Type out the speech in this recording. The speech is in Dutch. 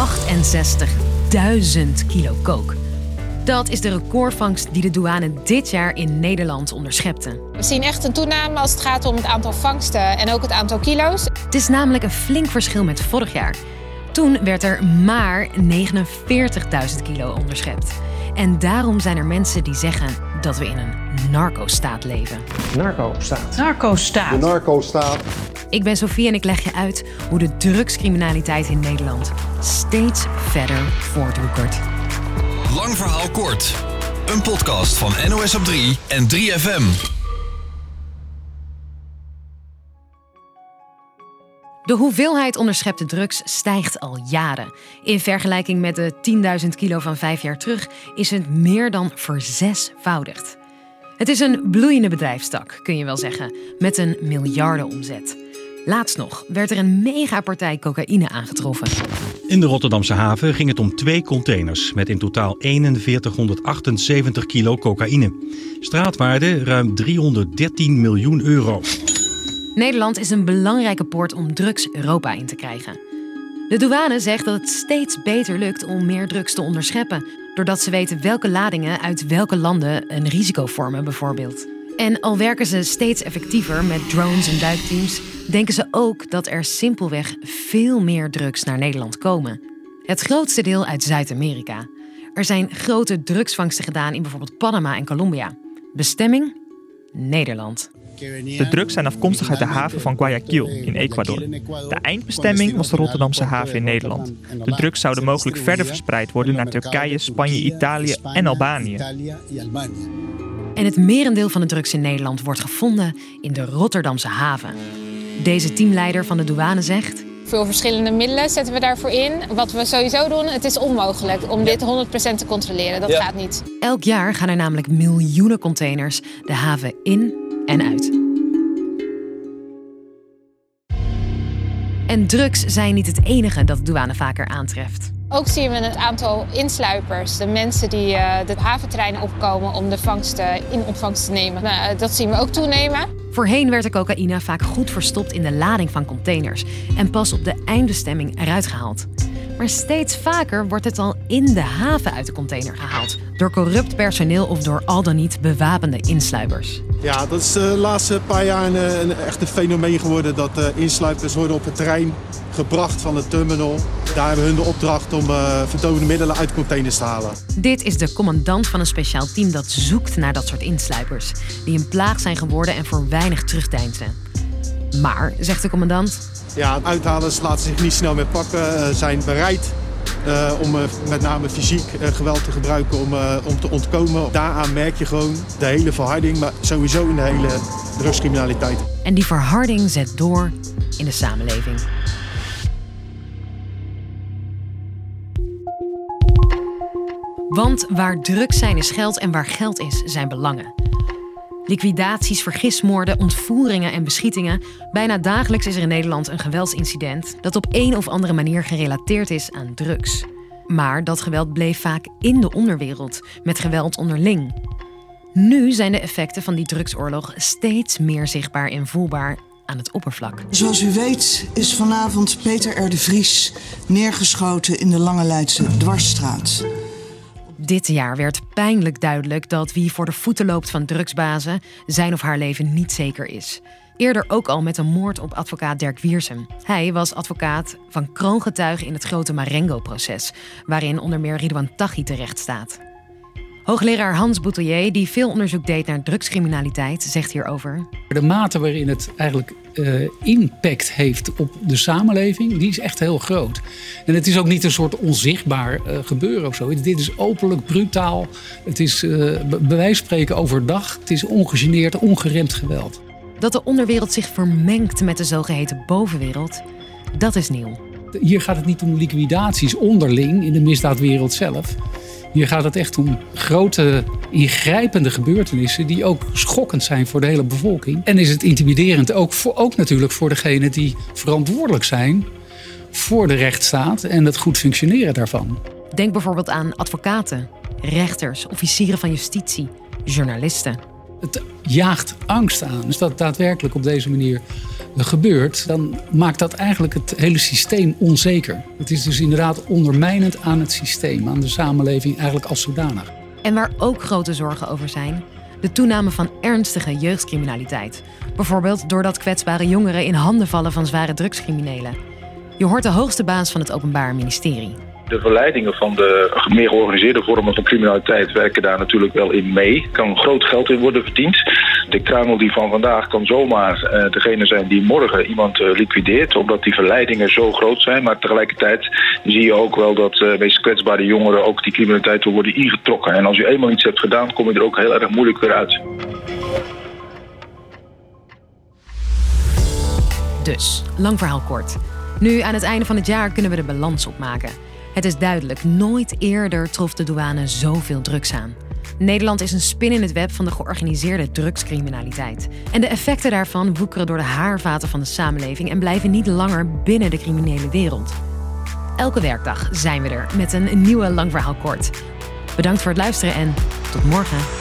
68.000 kilo kook. Dat is de recordvangst die de douane dit jaar in Nederland onderschepte. We zien echt een toename als het gaat om het aantal vangsten en ook het aantal kilo's. Het is namelijk een flink verschil met vorig jaar. Toen werd er maar 49.000 kilo onderschept. En daarom zijn er mensen die zeggen dat we in een narco-staat leven. Narco-staat. Narco-staat. De narco-staat. Ik ben Sofie en ik leg je uit hoe de drugscriminaliteit in Nederland steeds verder voortwoekert. Lang verhaal kort. Een podcast van NOS op 3 en 3FM. De hoeveelheid onderschepte drugs stijgt al jaren. In vergelijking met de 10.000 kilo van vijf jaar terug is het meer dan verzesvoudigd. Het is een bloeiende bedrijfstak, kun je wel zeggen, met een miljardenomzet. Laatst nog werd er een megapartij cocaïne aangetroffen. In de Rotterdamse haven ging het om twee containers met in totaal 4178 kilo cocaïne. Straatwaarde ruim 313 miljoen euro. Nederland is een belangrijke poort om drugs Europa in te krijgen. De douane zegt dat het steeds beter lukt om meer drugs te onderscheppen, doordat ze weten welke ladingen uit welke landen een risico vormen, bijvoorbeeld. En al werken ze steeds effectiever met drones en duikteams, denken ze ook dat er simpelweg veel meer drugs naar Nederland komen. Het grootste deel uit Zuid-Amerika. Er zijn grote drugsvangsten gedaan in bijvoorbeeld Panama en Colombia. Bestemming? Nederland. De drugs zijn afkomstig uit de haven van Guayaquil in Ecuador. De eindbestemming was de Rotterdamse haven in Nederland. De drugs zouden mogelijk verder verspreid worden naar Turkije, Spanje, Italië en Albanië. En het merendeel van de drugs in Nederland wordt gevonden in de Rotterdamse haven. Deze teamleider van de douane zegt. Veel verschillende middelen zetten we daarvoor in. Wat we sowieso doen, het is onmogelijk om dit 100% te controleren. Dat gaat niet. Elk jaar gaan er namelijk miljoenen containers de haven in en uit. En drugs zijn niet het enige dat de douane vaker aantreft. Ook zien we het aantal insluipers, de mensen die uh, de haventreinen opkomen om de vangsten in ontvangst te nemen. Nou, dat zien we ook toenemen. Voorheen werd de cocaïne vaak goed verstopt in de lading van containers en pas op de eindbestemming eruit gehaald. Maar steeds vaker wordt het al in de haven uit de container gehaald. Door corrupt personeel of door al dan niet bewapende insluipers. Ja, dat is de laatste paar jaar een, een echt een fenomeen geworden. Dat insluipers worden op het trein gebracht van de terminal. Daar hebben hun de opdracht om uh, verdovende middelen uit containers te halen. Dit is de commandant van een speciaal team dat zoekt naar dat soort insluipers. Die een plaag zijn geworden en voor weinig terugdeinzen. Maar, zegt de commandant... Ja, uithalers laten zich niet snel meer pakken, zijn bereid uh, om uh, met name fysiek uh, geweld te gebruiken om, om te ontkomen. Daaraan merk je gewoon de hele verharding, maar sowieso in de hele drugscriminaliteit. En die verharding zet door in de samenleving. Want waar drugs zijn is geld en waar geld is zijn belangen. Liquidaties, vergismoorden, ontvoeringen en beschietingen. Bijna dagelijks is er in Nederland een geweldsincident dat op een of andere manier gerelateerd is aan drugs. Maar dat geweld bleef vaak in de onderwereld, met geweld onderling. Nu zijn de effecten van die drugsoorlog steeds meer zichtbaar en voelbaar aan het oppervlak. Zoals u weet is vanavond Peter R. de Vries neergeschoten in de Lange Leidse Dwarsstraat. Dit jaar werd pijnlijk duidelijk dat wie voor de voeten loopt van drugsbazen zijn of haar leven niet zeker is. Eerder ook al met een moord op advocaat Dirk Wiersum. Hij was advocaat van kroongetuige in het grote Marengo-proces, waarin onder meer Ridwan Taghi terecht staat. Hoogleraar Hans Boutelier, die veel onderzoek deed naar drugscriminaliteit, zegt hierover. De mate waarin het eigenlijk uh, impact heeft op de samenleving, die is echt heel groot. En het is ook niet een soort onzichtbaar uh, gebeuren of zo. Dit is openlijk, brutaal. Het is uh, bij wijze van spreken overdag. Het is ongegeneerd, ongeremd geweld. Dat de onderwereld zich vermengt met de zogeheten bovenwereld, dat is nieuw. Hier gaat het niet om liquidaties onderling in de misdaadwereld zelf. Hier gaat het echt om grote, ingrijpende gebeurtenissen die ook schokkend zijn voor de hele bevolking. En is het intimiderend ook, voor, ook natuurlijk voor degenen die verantwoordelijk zijn voor de rechtsstaat en het goed functioneren daarvan. Denk bijvoorbeeld aan advocaten, rechters, officieren van justitie, journalisten. Het jaagt angst aan. Dus dat daadwerkelijk op deze manier gebeurt, dan maakt dat eigenlijk het hele systeem onzeker. Het is dus inderdaad ondermijnend aan het systeem, aan de samenleving eigenlijk als zodanig. En waar ook grote zorgen over zijn, de toename van ernstige jeugdcriminaliteit. Bijvoorbeeld doordat kwetsbare jongeren in handen vallen van zware drugscriminelen. Je hoort de hoogste baas van het Openbaar Ministerie. De verleidingen van de meer georganiseerde vormen van criminaliteit werken daar natuurlijk wel in mee. Er kan groot geld in worden verdiend. De kruimel die van vandaag kan zomaar uh, degene zijn die morgen iemand uh, liquideert, omdat die verleidingen zo groot zijn. Maar tegelijkertijd zie je ook wel dat uh, meest kwetsbare jongeren ook die criminaliteit worden ingetrokken. En als je eenmaal iets hebt gedaan, kom je er ook heel erg moeilijk weer uit. Dus, lang verhaal kort. Nu aan het einde van het jaar kunnen we de balans opmaken. Het is duidelijk, nooit eerder trof de douane zoveel drugs aan. Nederland is een spin in het web van de georganiseerde drugscriminaliteit. En de effecten daarvan woekeren door de haarvaten van de samenleving en blijven niet langer binnen de criminele wereld. Elke werkdag zijn we er met een nieuwe lang verhaal kort. Bedankt voor het luisteren en tot morgen.